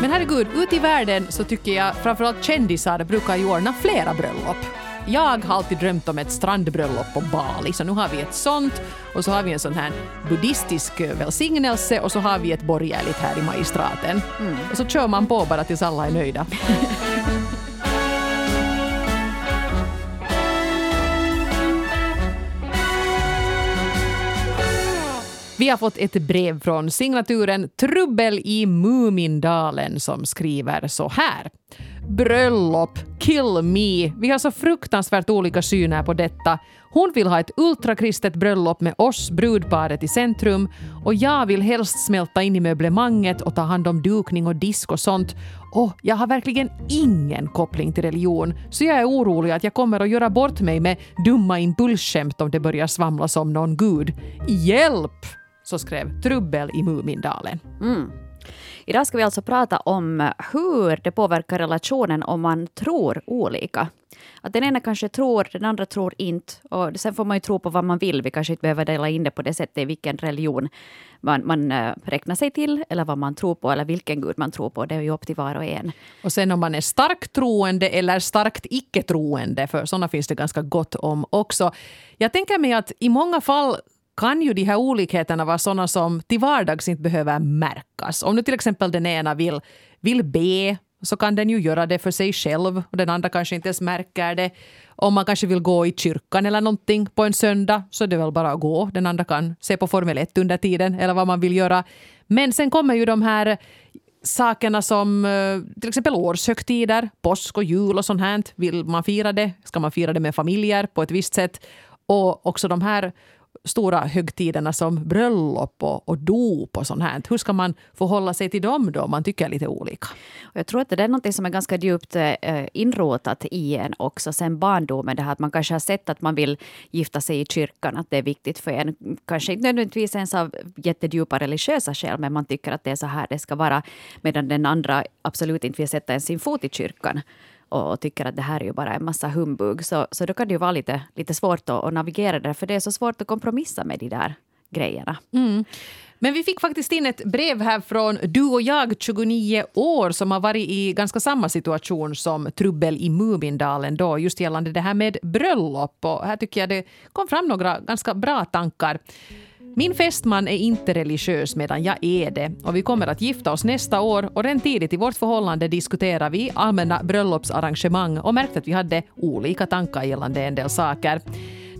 Men herregud, ute i världen så tycker jag framförallt kändisar brukar ju ordna flera bröllop. Jag har alltid drömt om ett strandbröllop på Bali, så nu har vi ett sånt och så har vi en sån här buddhistisk välsignelse och så har vi ett borgerligt här i magistraten. Mm. Och så kör man på bara tills alla är nöjda. Vi har fått ett brev från signaturen Trubbel i Mumindalen som skriver så här. Bröllop, kill me. Vi har så fruktansvärt olika syner på detta. Hon vill ha ett ultrakristet bröllop med oss, brudparet, i centrum och jag vill helst smälta in i möblemanget och ta hand om dukning och disk och sånt. Och jag har verkligen ingen koppling till religion, så jag är orolig att jag kommer att göra bort mig med dumma impulsskämt om det börjar svamlas om någon gud. Hjälp! Så skrev Trubbel i Mumindalen. Mm. Idag ska vi alltså prata om hur det påverkar relationen om man tror olika. Att den ena kanske tror, den andra tror inte. Och sen får man ju tro på vad man vill. Vi kanske inte behöver dela in det på det sättet, vilken religion man, man äh, räknar sig till, eller vad man tror på, eller vilken gud man tror på. Det är ju upp till var och en. Och sen om man är starkt troende eller starkt icke-troende, för sådana finns det ganska gott om också. Jag tänker mig att i många fall kan ju de här olikheterna vara sådana som till vardags inte behöver märkas. Om nu till exempel den ena vill, vill be så kan den ju göra det för sig själv och den andra kanske inte ens märker det. Om man kanske vill gå i kyrkan eller någonting på en söndag så är det väl bara att gå. Den andra kan se på Formel 1 under tiden eller vad man vill göra. Men sen kommer ju de här sakerna som eh, till exempel årshögtider, påsk och jul och sånt här. Vill man fira det? Ska man fira det med familjer på ett visst sätt? Och också de här stora högtiderna som bröllop och, och dop och sånt här. Hur ska man förhålla sig till dem då om man tycker lite olika? Jag tror att det är något som är ganska djupt eh, inrotat i en också sen barndomen. Det här att man kanske har sett att man vill gifta sig i kyrkan, att det är viktigt för en. Kanske inte nödvändigtvis ens av jättedjupa religiösa skäl, men man tycker att det är så här det ska vara. Medan den andra absolut inte vill sätta ens sin fot i kyrkan och tycker att det här är ju bara en massa humbug. Så, så då kan det ju vara lite, lite svårt att, att navigera där, för det är så svårt att kompromissa med de där grejerna. Mm. Men vi fick faktiskt in ett brev här från du och jag, 29 år som har varit i ganska samma situation som Trubbel i Mumindalen då, just gällande det här med bröllop. Och här tycker jag det kom fram några ganska bra tankar. Min fästman är inte religiös medan jag är det och vi kommer att gifta oss nästa år och redan tidigt i vårt förhållande diskuterar vi allmänna bröllopsarrangemang och märkte att vi hade olika tankar gällande en del saker.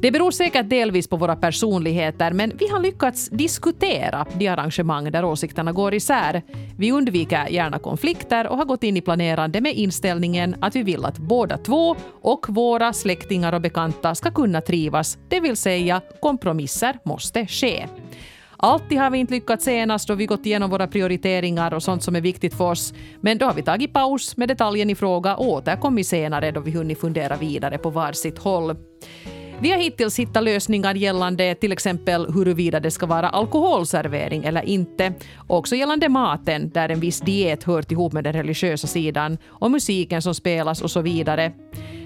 Det beror säkert delvis på våra personligheter, men vi har lyckats diskutera de arrangemang där åsikterna går isär. Vi undviker gärna konflikter och har gått in i planerande med inställningen att vi vill att båda två och våra släktingar och bekanta ska kunna trivas, det vill säga kompromisser måste ske. Alltid har vi inte lyckats senast då vi gått igenom våra prioriteringar och sånt som är viktigt för oss. Men då har vi tagit paus med detaljen i fråga och återkommit senare då vi hunnit fundera vidare på varsitt håll. Vi har hittills hittat lösningar gällande till exempel huruvida det ska vara alkoholservering eller inte. Också gällande maten, där en viss diet hört ihop med den religiösa sidan, och musiken som spelas och så vidare.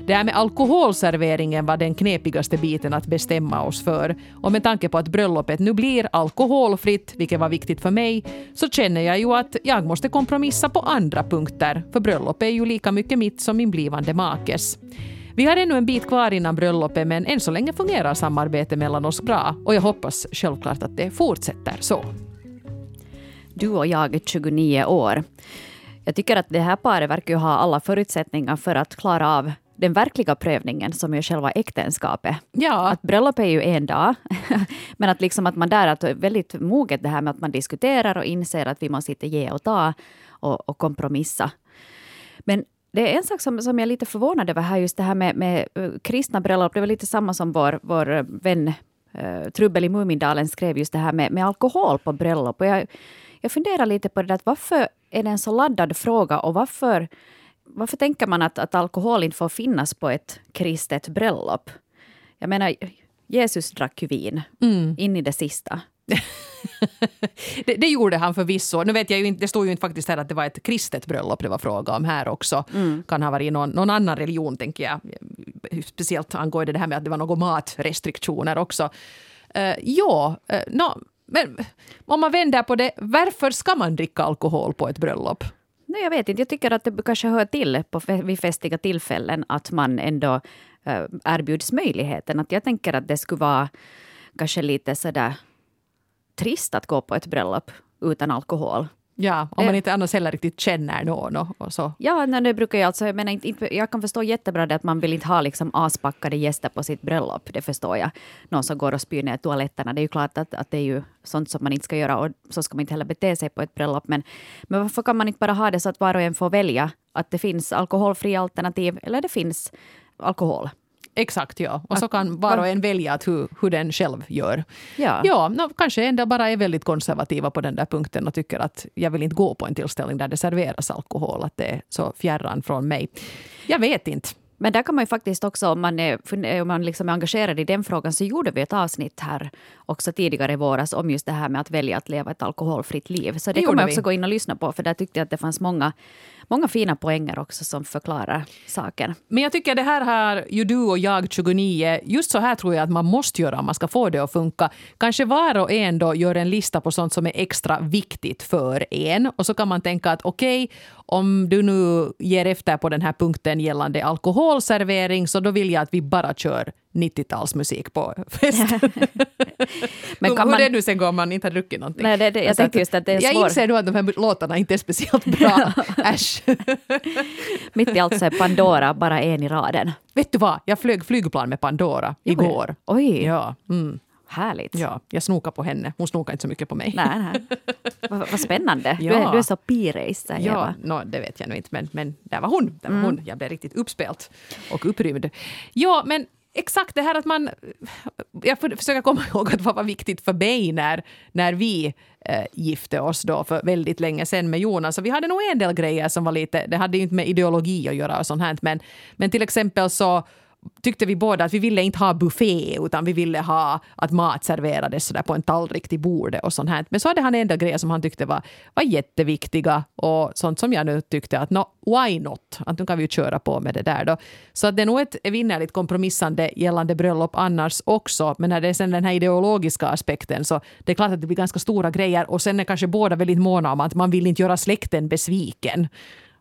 Det här med alkoholserveringen var den knepigaste biten att bestämma oss för. Och med tanke på att bröllopet nu blir alkoholfritt, vilket var viktigt för mig, så känner jag ju att jag måste kompromissa på andra punkter, för bröllop är ju lika mycket mitt som min blivande makes. Vi har ännu en bit kvar innan bröllopet men än så länge fungerar samarbetet mellan oss bra och jag hoppas självklart att det fortsätter så. Du och jag är 29 år. Jag tycker att det här paret verkar ha alla förutsättningar för att klara av den verkliga prövningen som är själva äktenskapet. Ja. Att bröllop är ju en dag, men att, liksom att man där är väldigt moget det här med att man diskuterar och inser att vi måste inte ge och ta och, och kompromissa. Men det är en sak som, som jag är lite förvånad över här, just det här med, med eh, kristna bröllop. Det var lite samma som vår, vår eh, vän uh, Trubbel i Mumindalen skrev, just det här med, med alkohol på bröllop. Och jag, jag funderar lite på det där, varför är det en så laddad fråga och varför, varför tänker man att, att alkohol inte får finnas på ett kristet bröllop? Jag menar, Jesus drack ju vin mm. in i det sista. det, det, gjorde han förvisso. Nu vet jag ju inte, det står ju inte faktiskt här att det var ett kristet bröllop det var fråga om här också. Mm. Kan ha varit någon, någon annan religion tänker jag. Speciellt angående det här med att det var några matrestriktioner också. Uh, ja, uh, no, men om man vänder på det, varför ska man dricka alkohol på ett bröllop? Nej, jag vet inte. Jag tycker att det kanske hör till på, vid festiga tillfällen att man ändå erbjuds möjligheten. Att jag tänker att det skulle vara kanske lite sådär trist att gå på ett bröllop utan alkohol. Ja, om man inte annars heller riktigt känner någon. Och, och så. Ja, nej, det brukar jag alltså, jag menar, inte, jag kan förstå jättebra det att man vill inte ha liksom aspackade gäster på sitt bröllop. Det förstår jag. Någon som går och spyr ner toaletterna. Det är ju klart att, att det är ju sånt som man inte ska göra och så ska man inte heller bete sig på ett bröllop. Men, men varför kan man inte bara ha det så att var och en får välja att det finns alkoholfria alternativ eller det finns alkohol Exakt, ja. Och så kan var och en välja att hur, hur den själv gör. Ja, ja no, kanske en del bara är väldigt konservativa på den där punkten och tycker att jag vill inte gå på en tillställning där det serveras alkohol, att det är så fjärran från mig. Jag vet inte. Men där kan man ju faktiskt också, om man är, om man liksom är engagerad i den frågan, så gjorde vi ett avsnitt här också tidigare i våras om just det här med att välja att leva ett alkoholfritt liv. Så det, det kommer jag också gå in och lyssna på, för där tyckte jag att det fanns många många fina poänger också som förklarar saken. Men jag tycker det här har ju du och jag 29, just så här tror jag att man måste göra om man ska få det att funka. Kanske var och en då gör en lista på sånt som är extra viktigt för en och så kan man tänka att okej, okay, om du nu ger efter på den här punkten gällande alkoholservering så då vill jag att vi bara kör 90-talsmusik på festen. Men hur, man... det nu sen går om man inte har druckit någonting. Nej, det, det, jag alltså just att det är Jag inser nu att de här låtarna inte är speciellt bra. Äsch. Mitt i allt så är Pandora bara en i raden. Vet du vad, jag flög flygplan med Pandora igår. Oj! Ja. Mm. Härligt. Ja, jag snokar på henne. Hon snokar inte så mycket på mig. Nej, nej. Vad, vad spännande. Ja. Du, är, du är så pirejs, Ja, no, det vet jag nog inte. Men, men där var hon. Där var mm. hon. Jag blev riktigt uppspelt och upprymd. Ja, men exakt det här att man... Jag försöker komma ihåg att vad var viktigt för mig när, när vi eh, gifte oss då för väldigt länge sedan med Jonas. Så vi hade nog en del grejer som var lite... Det hade inte med ideologi att göra och sånt här, men, men till exempel så tyckte vi båda att vi ville inte ha buffé utan vi ville ha att mat serverades sådär på en tallrik till bordet och sånt här. Men så hade han enda grejer som han tyckte var, var jätteviktiga och sånt som jag nu tyckte att no, why not? Att nu kan vi ju köra på med det där då. Så att det är nog ett evinnerligt kompromissande gällande bröllop annars också. Men när det är sen den här ideologiska aspekten så det är klart att det blir ganska stora grejer och sen är kanske båda väldigt måna om att man vill inte göra släkten besviken.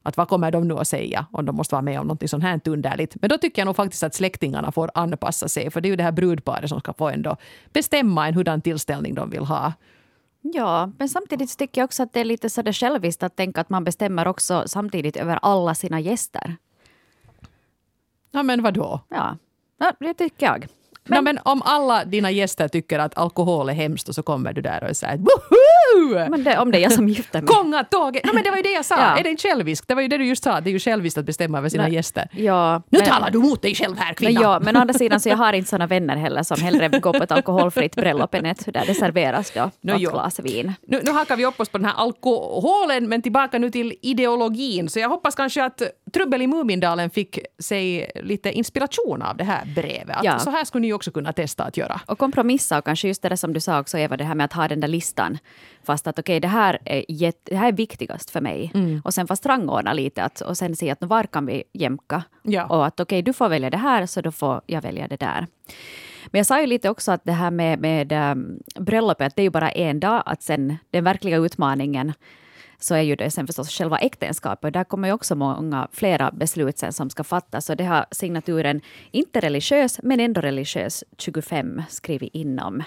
Att vad kommer de nu att säga om de måste vara med om något sånt här underligt. Men då tycker jag nog faktiskt att släktingarna får anpassa sig. För det är ju det här brudparet som ska få ändå bestämma en hurdan tillställning de vill ha. Ja, men samtidigt tycker jag också att det är lite så det själviskt att tänka att man bestämmer också samtidigt över alla sina gäster. Ja, men vad då? Ja, ja det tycker jag. Men, no, men om alla dina gäster tycker att alkohol är hemskt och så kommer du där och säger woho! Men det, om det är jag som gifter mig. Kongatåget! No, men det var ju det jag sa. Ja. Är det inte själviskt? Det var ju det du just sa. Det är ju själviskt att bestämma över sina Nej. gäster. Ja, nu men, talar du mot dig själv här kvinna! Men, ja, men å andra sidan så jag har inte såna vänner heller som hellre går på ett alkoholfritt bröllop än ett där det serveras då no, ett glas vin. Nu, nu hakar vi upp oss på den här alkoholen men tillbaka nu till ideologin. Så jag hoppas kanske att Trubbel i Mumindalen fick sig lite inspiration av det här brevet. Ja. Så här skulle ni också kunna testa att göra. Och kompromissa och kanske just det som du sa också Eva, det här med att ha den där listan. Fast att okej, okay, det, här är det här är viktigast för mig. Mm. Och sen fast rangordna lite att, och sen se att var kan vi jämka. Ja. Och att okej, okay, du får välja det här så då får jag välja det där. Men jag sa ju lite också att det här med, med um, bröllopet, det är ju bara en dag. Att sen den verkliga utmaningen så är ju det sen förstås själva äktenskapet. Där kommer ju också många flera beslut sen som ska fattas. Och det har signaturen inte religiös, men ändå religiös 25 skrivit inom.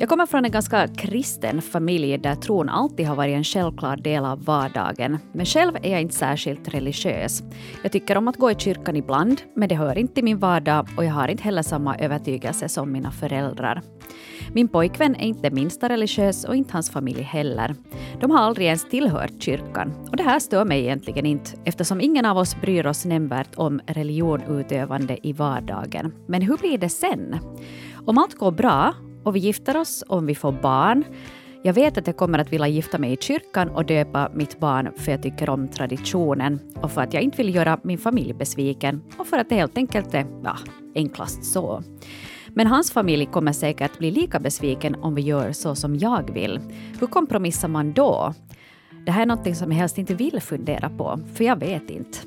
Jag kommer från en ganska kristen familj där tron alltid har varit en självklar del av vardagen. Men själv är jag inte särskilt religiös. Jag tycker om att gå i kyrkan ibland, men det hör inte till min vardag och jag har inte heller samma övertygelse som mina föräldrar. Min pojkvän är inte minsta religiös och inte hans familj heller. De har aldrig ens tillhört kyrkan. Och det här stör mig egentligen inte eftersom ingen av oss bryr oss nämnvärt om religionutövande i vardagen. Men hur blir det sen? Om allt går bra och vi gifter oss, om vi får barn, jag vet att jag kommer att vilja gifta mig i kyrkan och döpa mitt barn för jag tycker om traditionen och för att jag inte vill göra min familj besviken och för att det helt enkelt är ja, enklast så. Men hans familj kommer säkert bli lika besviken om vi gör så som jag vill. Hur kompromissar man då? Det här är något som jag helst inte vill fundera på, för jag vet inte.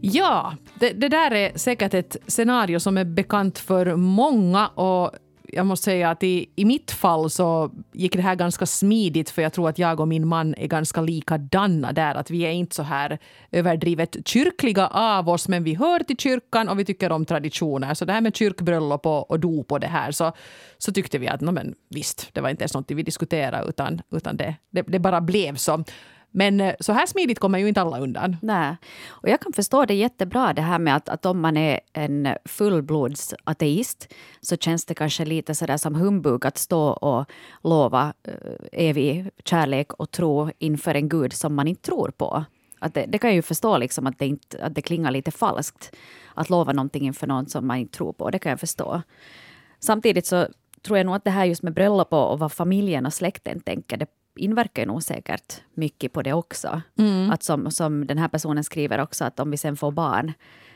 Ja, det, det, där är säkert ett scenario som är bekant för många och jag måste säga att i, i mitt fall så gick det här ganska smidigt för jag tror att jag och min man är ganska likadana där. Att vi är inte så här överdrivet kyrkliga av oss men vi hör till kyrkan och vi tycker om traditioner. Så det här med kyrkbröllop och, och dop och det här så, så tyckte vi att no, men visst, det var inte ens något vi diskuterade utan, utan det, det, det bara blev så. Men eh, så här smidigt kommer ju inte alla undan. Nej. Och jag kan förstå det jättebra det här med att, att om man är en fullblodsateist så känns det kanske lite sådär som humbug att stå och lova uh, evig kärlek och tro inför en gud som man inte tror på. Att det, det kan jag ju förstå liksom att, det inte, att det klingar lite falskt att lova någonting inför någon som man inte tror på. Det kan jag förstå. Samtidigt så tror jag nog att det här just med bröllop och, och vad familjen och släkten tänker, det inverkar ju nog säkert mycket på det också. Mm. Att som, som den här personen skriver också, att om vi sen får barn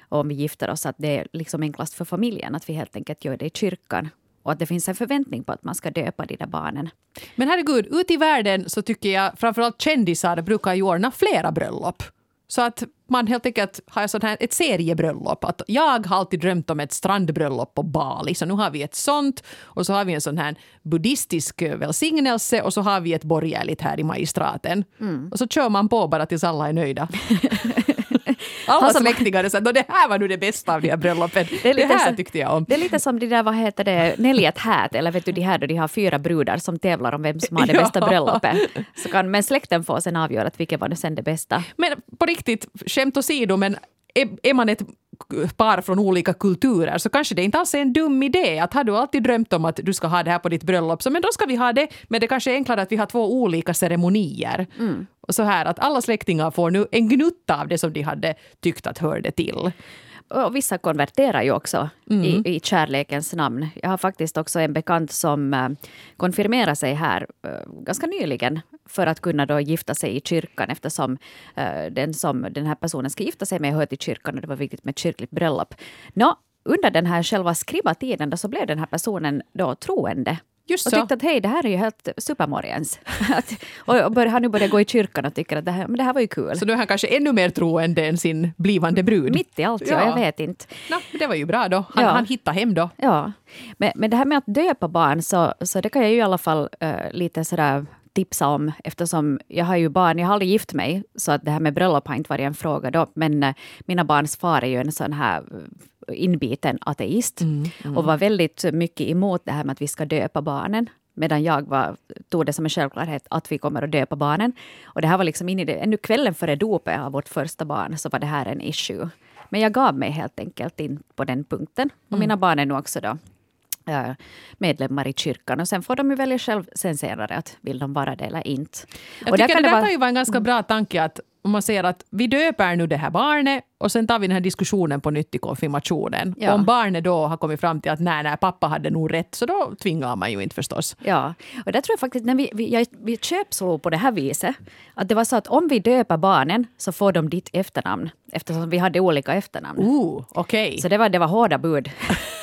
och om vi gifter oss, att det är liksom enklast för familjen att vi helt enkelt gör det i kyrkan. Och att det finns en förväntning på att man ska döpa de där barnen. Men herregud, ute i världen så tycker jag framförallt kändisar brukar ju ordna flera bröllop. Så att man helt enkelt har sån här, ett seriebröllop. Att jag har alltid drömt om ett strandbröllop på Bali, så nu har vi ett sånt. Och så har vi en sån här buddhistisk välsignelse och så har vi ett borgerligt här i magistraten. Mm. Och så kör man på bara tills alla är nöjda. Alla släktingar sa att det här var nu det bästa av de här bröllopen. Det, är lite det här så, tyckte jag om. Det är lite som de där, vad heter det, Nelly ett hat, eller vet du de här då de har fyra brudar som tävlar om vem som har det bästa bröllopet. Så kan, men släkten får sen avgöra att vilket var nu sen det bästa. Men på riktigt, skämt åsido, men är, är man ett par från olika kulturer så kanske det inte alls är en dum idé. Att har du alltid drömt om att du ska ha det här på ditt bröllop, så men då ska vi ha det. Men det kanske är enklare att vi har två olika ceremonier. Mm. Och så här att alla släktingar får nu en gnutta av det som de hade tyckt att hörde till. Och vissa konverterar ju också mm. i, i kärlekens namn. Jag har faktiskt också en bekant som äh, konfirmerade sig här äh, ganska nyligen för att kunna då gifta sig i kyrkan eftersom äh, den som den här personen ska gifta sig med hör till kyrkan och det var viktigt med ett kyrkligt bröllop. Nå, under den här själva skriva-tiden då så blev den här personen då troende Just och tyckte att hej, det här är ju helt supermorgens. och bör, har nu börjat gå i kyrkan och tycker att det här, men det här var ju kul. Så då är han kanske ännu mer troende än sin blivande brud? Mitt i allt, ja. ja jag vet inte. No, det var ju bra då. Han, ja. han hittade hem då. Ja. Men, men det här med att döpa barn, så, så det kan jag ju i alla fall uh, lite sådär tipsa om eftersom jag har ju barn, jag har aldrig gift mig så att det här med bröllop har inte varit en fråga då men uh, mina barns far är ju en sån här inbiten ateist mm, mm. och var väldigt mycket emot det här med att vi ska döpa barnen. Medan jag var, tog det som en självklarhet att vi kommer att döpa barnen. Och det här var liksom in i det, ännu kvällen före dopet av vårt första barn så var det här en issue. Men jag gav mig helt enkelt in på den punkten. Och mm. mina barn är nu också då medlemmar i kyrkan. Och sen får de ju välja själv sen senare att vill de vara det eller inte. Jag och tycker det, det där vara... kan ju vara en ganska bra tanke att om man säger att vi döper nu det här barnet och sen tar vi den här diskussionen på nytt i konfirmationen. Ja. Om barnet då har kommit fram till att nej, nej, pappa hade nog rätt, så då tvingar man ju inte förstås. Ja, och där tror jag faktiskt, när vi, vi, jag, vi köpslog på det här viset, att det var så att om vi döper barnen så får de ditt efternamn, eftersom vi hade olika efternamn. Ooh, okay. Så det var, det var hårda bud.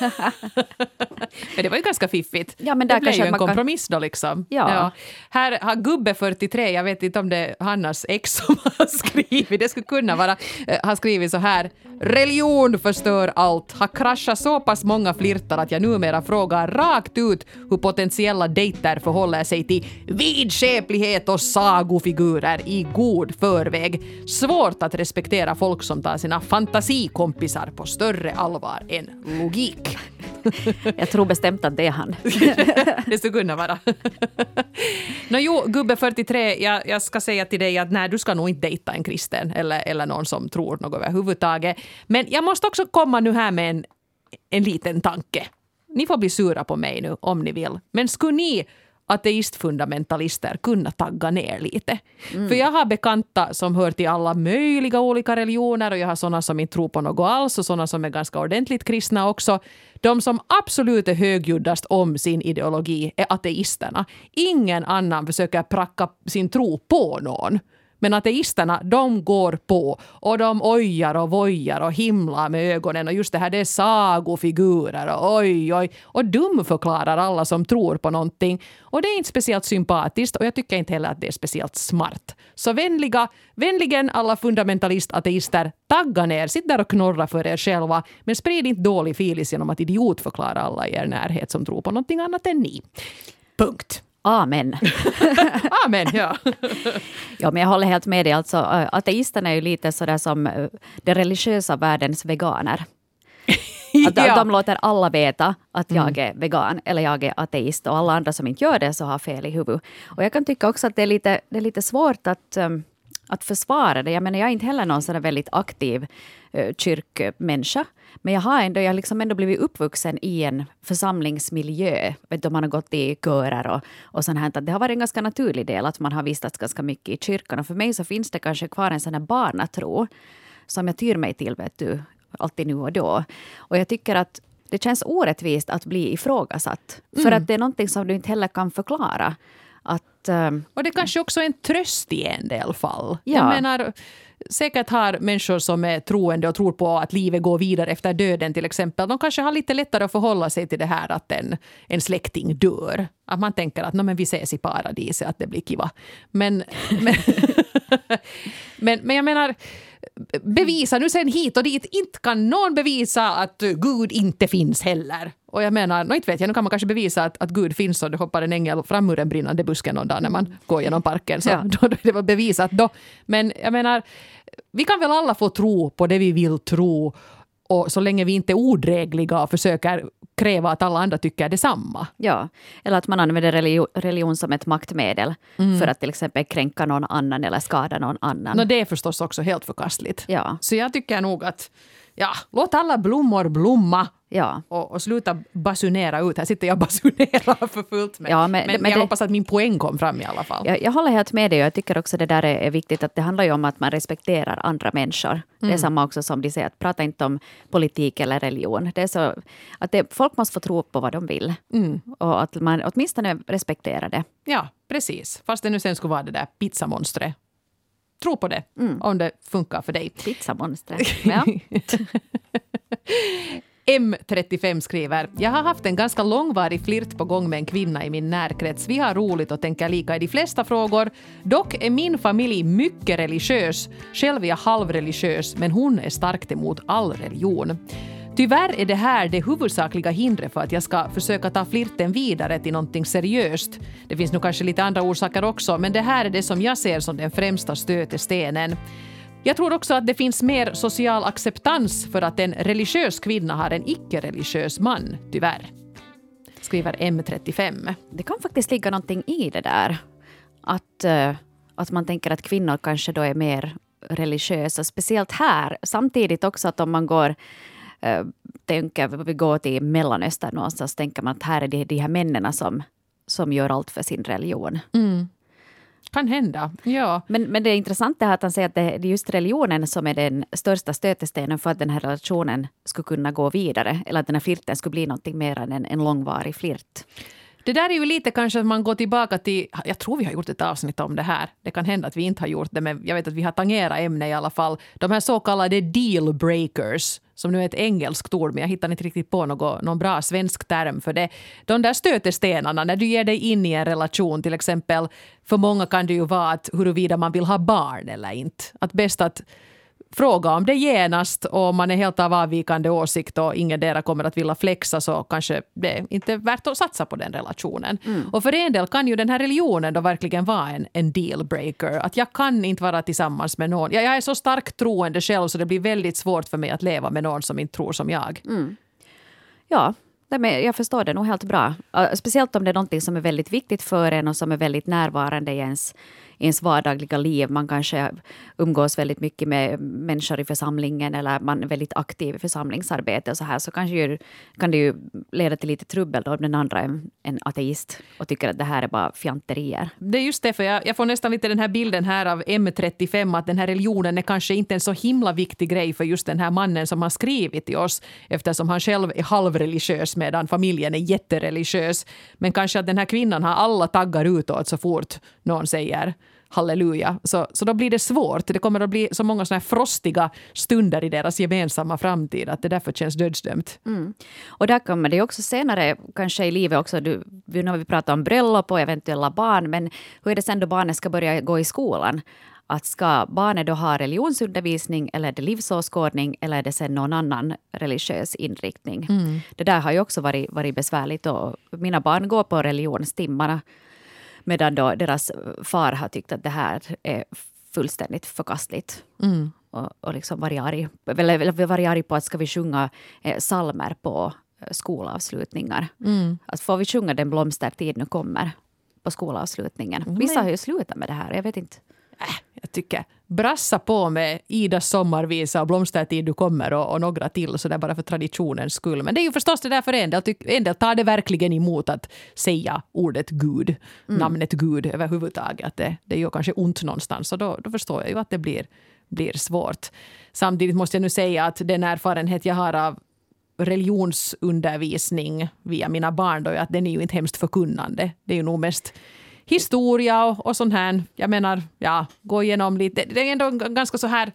men det var ju ganska fiffigt. Ja, men där det blev ju en kompromiss kan... då liksom. Ja. ja. Här har Gubbe 43, jag vet inte om det är Hannas ex som har skrivit, det skulle kunna vara, eh, har skrivit så här. Religion förstör allt. Har kraschat så pass många flirtar att jag numera frågar rakt ut hur potentiella dejter förhåller sig till vidskeplighet och sagofigurer i god förväg. Svårt att respektera folk som tar sina fantasikompisar på större allvar än logik. Jag tror bestämt att det är han. det skulle kunna vara. Nå jo, gubbe 43, jag, jag, ska säga till dig att nej, du ska nog inte dejta en kristen eller, eller någon som tror något överhuvudtaget. Men jag måste också komma nu här med en, en liten tanke. Ni får bli sura på mig nu om ni vill. Men skulle ni ateistfundamentalister kunna tagga ner lite. Mm. För jag har bekanta som hör till alla möjliga olika religioner och jag har såna som inte tror på något alls och såna som är ganska ordentligt kristna också. De som absolut är högljuddast om sin ideologi är ateisterna. Ingen annan försöker pracka sin tro på någon. Men ateisterna, de går på och de ojar och vojar och himlar med ögonen och just det här, det är sagofigurer och oj, oj. Och dumförklarar alla som tror på någonting. Och det är inte speciellt sympatiskt och jag tycker inte heller att det är speciellt smart. Så vänliga, vänligen alla fundamentalist-ateister, tagga ner, sitt där och knorra för er själva, men sprid inte dålig filis genom att idiotförklara alla i er närhet som tror på någonting annat än ni. Punkt. Amen. Amen, ja. ja, men jag håller helt med dig. Alltså, ateisterna är ju lite sådär som den religiösa världens veganer. Att ja. de låter alla veta att jag mm. är vegan eller jag är ateist och alla andra som inte gör det så har fel i huvudet. Och jag kan tycka också att det är lite, det är lite svårt att, um, att försvara det. Jag menar, jag är inte heller någon sån väldigt aktiv uh, kyrkmänniska. Men jag har ändå, jag liksom ändå blivit uppvuxen i en församlingsmiljö. Vet du, man har gått i körer och, och sånt här. Det har varit en ganska naturlig del att man har vistats ganska mycket i kyrkan. Och för mig så finns det kanske kvar en sån här barnatro som jag tyr mig till vet du, alltid nu och då. Och jag tycker att det känns orättvist att bli ifrågasatt. Mm. För att det är någonting som du inte heller kan förklara. Att, um, och det kanske också är en tröst i en del fall. Ja. Jag menar, säkert har människor som är troende och tror på att livet går vidare efter döden till exempel, de kanske har lite lättare att förhålla sig till det här att en, en släkting dör. Att man tänker att men vi ses i paradiset, att det blir kiva. Men, men, men, men jag menar, bevisa nu sen hit och dit. Inte kan någon bevisa att Gud inte finns heller. Och jag menar, no, inte vet jag, nu kan man kanske bevisa att, att Gud finns och det hoppar en ängel fram ur en brinnande buske någon dag när man går genom parken. Så ja. då, då det var bevisat då. Men jag menar, vi kan väl alla få tro på det vi vill tro och så länge vi inte är odrägliga och försöker kräva att alla andra tycker detsamma. Ja, eller att man använder religion, religion som ett maktmedel mm. för att till exempel kränka någon annan eller skada någon annan. No, det är förstås också helt förkastligt. Ja. Så jag tycker nog att ja, låt alla blommor blomma Ja. Och, och, sluta basunera ut. Här sitter jag och basunerar för fullt. Med. Ja, men, men, men jag det, hoppas att min poäng kom fram i alla fall. Jag, jag håller helt med dig jag tycker också det där är, är, viktigt att det handlar ju om att man respekterar andra människor. Mm. Det är mm. samma också som de säger, att prata inte om politik eller religion. Det är så, att det, folk måste få tro på vad de vill. Mm. Och att man åtminstone respekterar det. Ja, precis. Fast det nu sen skulle vara det där pizzamonstret tro på det mm. om det funkar för dig. Pizzamonstret. Ja. M35 skriver, jag har haft en ganska långvarig flirt på gång med en kvinna i min närkrets. Vi har roligt och tänker lika i de flesta frågor. Dock är min familj mycket religiös. Själv är jag halvreligiös, men hon är starkt emot all religion. Tyvärr är det här det huvudsakliga hindret för att jag ska försöka ta flirten vidare till någonting seriöst. Det finns nog kanske lite andra orsaker också, men det här är det som jag ser som den främsta stötestenen. Jag tror också att det finns mer social acceptans för att en religiös kvinna har en icke-religiös man, tyvärr. Skriver M35. Det kan faktiskt ligga någonting i det där. Att, eh, att man tänker att kvinnor kanske då är mer religiösa, speciellt här. Samtidigt också att om man går tänker, vi går till Mellanöstern någonstans, tänker man att här är det de här männen som, som gör allt för sin religion. Mm. Kan hända, ja. Men, men det intressanta är att han säger att det är just religionen som är den största stötestenen för att den här relationen skulle kunna gå vidare. Eller att den här flirten skulle bli någonting mer än en, en långvarig flirt. Det där är ju lite kanske att man går tillbaka till, jag tror vi har gjort ett avsnitt om det här. Det kan hända att vi inte har gjort det, men jag vet att vi har tangerat ämnet i alla fall. De här så kallade dealbreakers som nu är ett engelskt ord, men jag hittar inte riktigt på något, någon bra svensk term för det. De där stötestenarna när du ger dig in i en relation, till exempel, för många kan det ju vara att huruvida man vill ha barn eller inte. Att bäst att fråga om det genast och om man är helt av avvikande åsikt och ingen dera kommer att vilja flexa så kanske det är inte är värt att satsa på den relationen. Mm. Och för en del kan ju den här religionen då verkligen vara en, en dealbreaker. Att jag kan inte vara tillsammans med någon. Jag, jag är så starkt troende själv så det blir väldigt svårt för mig att leva med någon som inte tror som jag. Mm. Ja, jag förstår det nog helt bra. Speciellt om det är något som är väldigt viktigt för en och som är väldigt närvarande i ens, ens vardagliga liv. Man kanske umgås väldigt mycket med människor i församlingen eller man är väldigt aktiv i församlingsarbete och så här så kanske ju, kan det ju leda till lite trubbel då om den andra är en ateist och tycker att det här är bara fjanterier. Det är just det, för jag, jag får nästan lite den här bilden här av M35 att den här religionen är kanske inte en så himla viktig grej för just den här mannen som har skrivit till oss eftersom han själv är halvreligiös medan familjen är jättereligiös. Men kanske att den här kvinnan har alla taggar utåt så fort någon säger halleluja. Så, så då blir det svårt. Det kommer att bli så många såna frostiga stunder i deras gemensamma framtid att det därför känns dödsdömt. Mm. Och där kommer det också senare, kanske i livet också, du, nu har vi pratat om bröllop och eventuella barn, men hur är det sen då barnet ska börja gå i skolan? att ska barnet då ha religionsundervisning eller är det livsåskådning eller är det sen någon annan religiös inriktning? Mm. Det där har ju också varit, varit besvärligt. Och mina barn går på religionstimmarna medan då deras far har tyckt att det här är fullständigt förkastligt. Mm. Och, och liksom varit arg, eller varit arg på att ska vi sjunga eh, salmer på eh, skolavslutningar. Mm. Att får vi sjunga Den blomstertid nu kommer på skolavslutningen. Vissa har ju slutat med det här. Jag vet inte äh, jag tycker brassa på med Idas sommarvisa och Blomstertid du kommer och, och några till så där bara för traditionens skull. Men det är ju förstås det där för en del. En del tar det verkligen emot att säga ordet Gud, mm. namnet Gud överhuvudtaget. Att det, det gör kanske ont någonstans och då, då förstår jag ju att det blir, blir svårt. Samtidigt måste jag nu säga att den erfarenhet jag har av religionsundervisning via mina barn då, att den är ju inte hemskt förkunnande. Det är ju nog mest historia och, och sånt här. Jag menar, ja, gå igenom lite. Det är ändå en ganska så här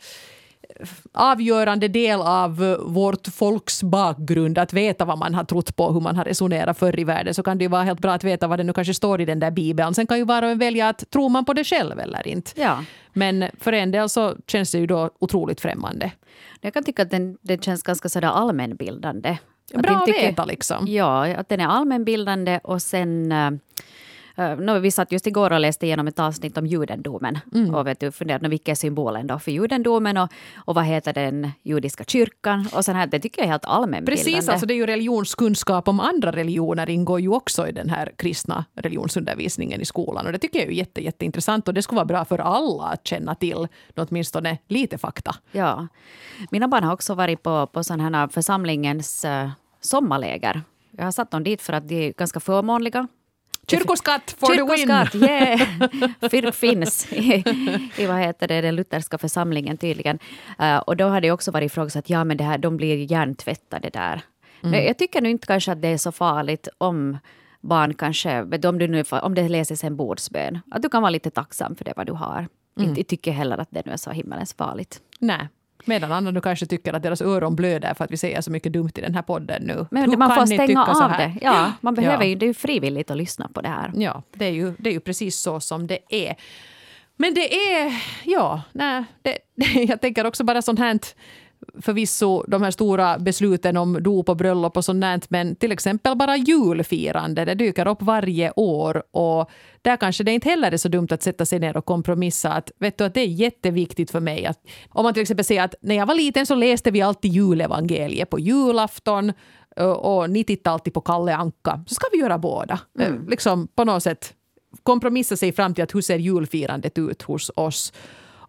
avgörande del av vårt folks bakgrund att veta vad man har trott på, hur man har resonerat förr i världen, så kan det ju vara helt bra att veta vad det nu kanske står i den där bibeln. Sen kan ju var och en välja att tror man på det själv eller inte. Ja. Men för en del så känns det ju då otroligt främmande. Jag kan tycka att den, den känns ganska sådär allmänbildande. Bra att veta liksom. Ja, att den är allmänbildande och sen Uh, no, vi satt just igår och läste igenom ett avsnitt om judendomen mm. och vet du, funderade vilken är symbolen då för judendomen och, och vad heter den judiska kyrkan och sån här, det tycker jag är helt allmänbildande. Precis, alltså det är ju religionskunskap om andra religioner ingår ju också i den här kristna religionsundervisningen i skolan och det tycker jag är jätte, jätteintressant och det skulle vara bra för alla att känna till åtminstone lite fakta. Ja. Mina barn har också varit på, på sån här församlingens uh, sommarläger. Jag har satt dem dit för att de är ganska förmånliga Kyrkoskatt for Kyrkoskatt, the win! Yeah. finns i, i vad heter det, den lutherska församlingen tydligen. Uh, och då har det också varit frågat att ja, men det här, de blir hjärntvättade där. Mm. Jag tycker nu inte kanske att det är så farligt om barn kanske, om, du nu, om det läses en bordsbön, att du kan vara lite tacksam för det vad du har. Mm. Jag tycker heller att det nu är så himmelens farligt. Nej. Medan andra nu kanske tycker att deras öron blöder för att vi säger så mycket dumt i den här podden nu. Men Hur man får stänga av det. Ja, man behöver ja. ju, det är ju frivilligt att lyssna på det här. Ja, det är ju, det är ju precis så som det är. Men det är, ja, nej, det, jag tänker också bara sånt här förvisso de här stora besluten om dop och bröllop och sånt men till exempel bara julfirande, det dyker upp varje år och där kanske det inte heller är så dumt att sätta sig ner och kompromissa. Att, vet du, att det är jätteviktigt för mig att om man till exempel säger att när jag var liten så läste vi alltid julevangeliet på julafton och ni tittade alltid på Kalle Anka, så ska vi göra båda. Mm. Liksom på något sätt kompromissa sig fram till att hur ser julfirandet ut hos oss.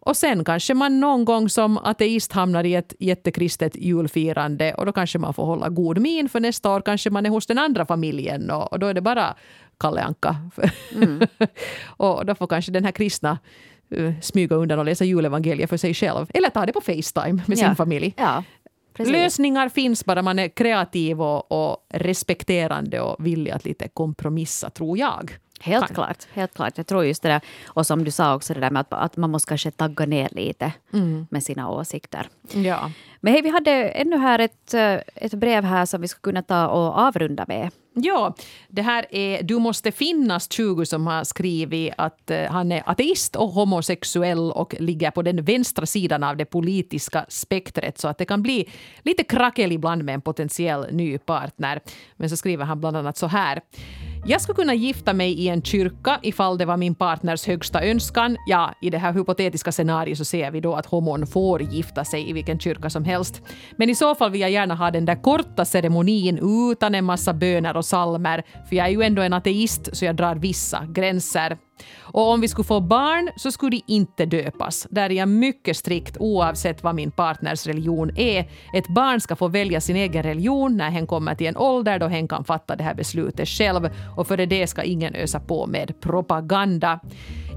Och sen kanske man någon gång som ateist hamnar i ett jättekristet julfirande och då kanske man får hålla god min för nästa år kanske man är hos den andra familjen och, och då är det bara Kalle Anka. Mm. och då får kanske den här kristna uh, smyga undan och läsa julevangeliet för sig själv. Eller ta det på Facetime med sin familj. Ja. Lösningar finns bara man är kreativ och, och respekterande och villig att lite kompromissa, tror jag. Helt klart, helt klart. Jag tror just det där, och som du sa också det där med att, att man måste kanske tagga ner lite mm. med sina åsikter. Ja. Men hej, vi hade ännu här ett, eh, ett brev här som vi skulle kunna ta och avrunda med. Ja, det här är Du måste finnas 20 som har skrivit att uh, han är ateist och homosexuell och ligger på den vänstra sidan av det politiska spektret så att det kan bli lite krackel ibland med en potentiell ny partner. Men så skriver han bland annat så här. Jag skulle kunna gifta mig i en kyrka ifall det var min partners högsta önskan. Ja, i det här hypotetiska scenariot så ser vi då att homon får gifta sig i vilken kyrka som helst. Men i så fall vill jag gärna ha den där korta ceremonin utan en massa böner och salmer, för jag är ju ändå en ateist så jag drar vissa gränser. Och om vi skulle få barn så skulle de inte döpas. Där är jag mycket strikt oavsett vad min partners religion är. Ett barn ska få välja sin egen religion när hen kommer till en ålder då hen kan fatta det här beslutet själv och för det ska ingen ösa på med propaganda.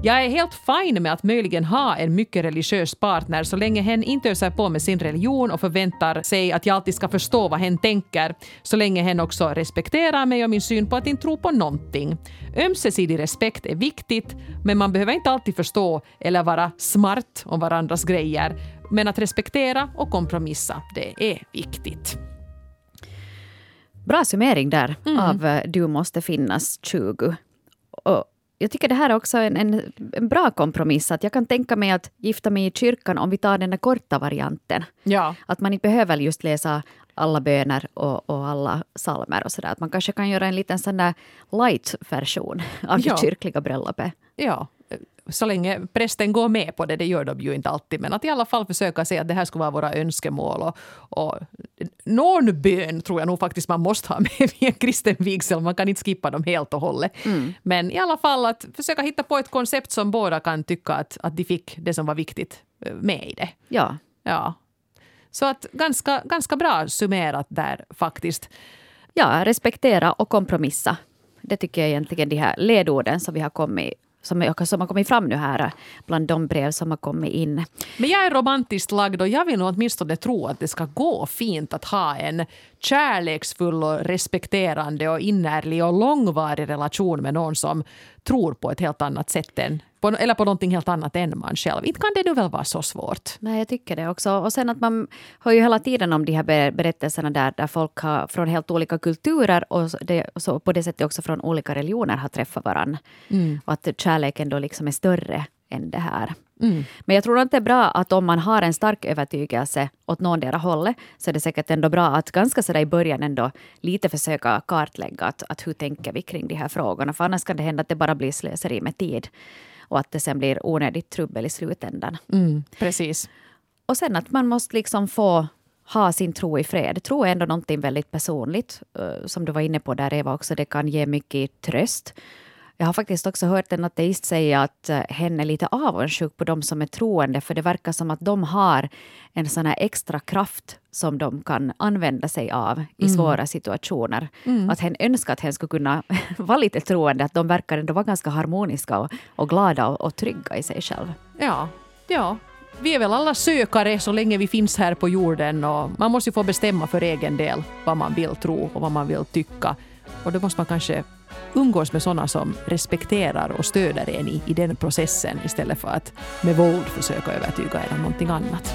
Jag är helt fine med att möjligen ha en mycket religiös partner så länge hen inte öser på med sin religion och förväntar sig att jag alltid ska förstå vad hen tänker, så länge hen också respekterar mig och min syn på att inte tro på någonting. Ömsesidig respekt är viktigt, men man behöver inte alltid förstå eller vara smart om varandras grejer. Men att respektera och kompromissa, det är viktigt. Bra summering där mm. av eh, Du måste finnas 20. Och jag tycker det här är också en, en, en, bra kompromiss. Att jag kan tänka mig att gifta mig i kyrkan om vi tar den där korta varianten. Ja. Att man inte behöver just läsa alla böner och, och alla salmer och sådär. Att man kanske kan göra en liten sån där light-version av ja. det kyrkliga bröllopet. Ja, så länge prästen går med på det, det gör de ju inte alltid, men att i alla fall försöka se att det här skulle vara våra önskemål. Och, och någon bön tror jag nog faktiskt man måste ha med vid en kristen vigsel, man kan inte skippa dem helt och hållet. Mm. Men i alla fall att försöka hitta på ett koncept som båda kan tycka att, att de fick det som var viktigt eh, med i det. Ja. ja. Så att ganska, ganska bra summerat där faktiskt. Ja, respektera och kompromissa. Det tycker jag egentligen de här ledorden som vi har kommit som, som har kommit fram nu här bland de brev som har kommit in. Men jag är romantiskt lagd och jag vill nog åtminstone tro att det ska gå fint att ha en kärleksfull och respekterande och innerlig och långvarig relation med någon som tror på ett helt annat sätt än på, eller på någonting helt annat än man själv. Inte kan det nu väl vara så svårt? Nej, jag tycker det också. Och sen att man hör ju hela tiden om de här berättelserna där, där folk har, från helt olika kulturer och det, så på det sättet också från olika religioner har träffat varandra. Mm. Och att kärleken då liksom är större än det här. Mm. Men jag tror att det är bra att om man har en stark övertygelse åt någondera hållet så är det säkert ändå bra att ganska sådär i början ändå lite försöka kartlägga att, att hur tänker vi kring de här frågorna. För annars kan det hända att det bara blir slöseri med tid och att det sen blir onödigt trubbel i slutändan. Mm, precis. Och sen att man måste liksom få ha sin tro i fred. Tro är ändå någonting väldigt personligt. Eh, som du var inne på där Eva också, det kan ge mycket tröst. Jag har faktiskt också hört en ateist säga att eh, hen är lite avundsjuk på de som är troende för det verkar som att de har en sån här extra kraft som de kan använda sig av i mm. svåra situationer. Mm. Att hen önskar att hen skulle kunna vara lite troende, att de verkar ändå vara ganska harmoniska och, och glada och, och trygga i sig själva. Ja, ja. Vi är väl alla sökare så länge vi finns här på jorden och man måste ju få bestämma för egen del vad man vill tro och vad man vill tycka. Och då måste man kanske umgås med sådana som respekterar och stöder en i, i den processen istället för att med våld försöka övertyga er om någonting annat.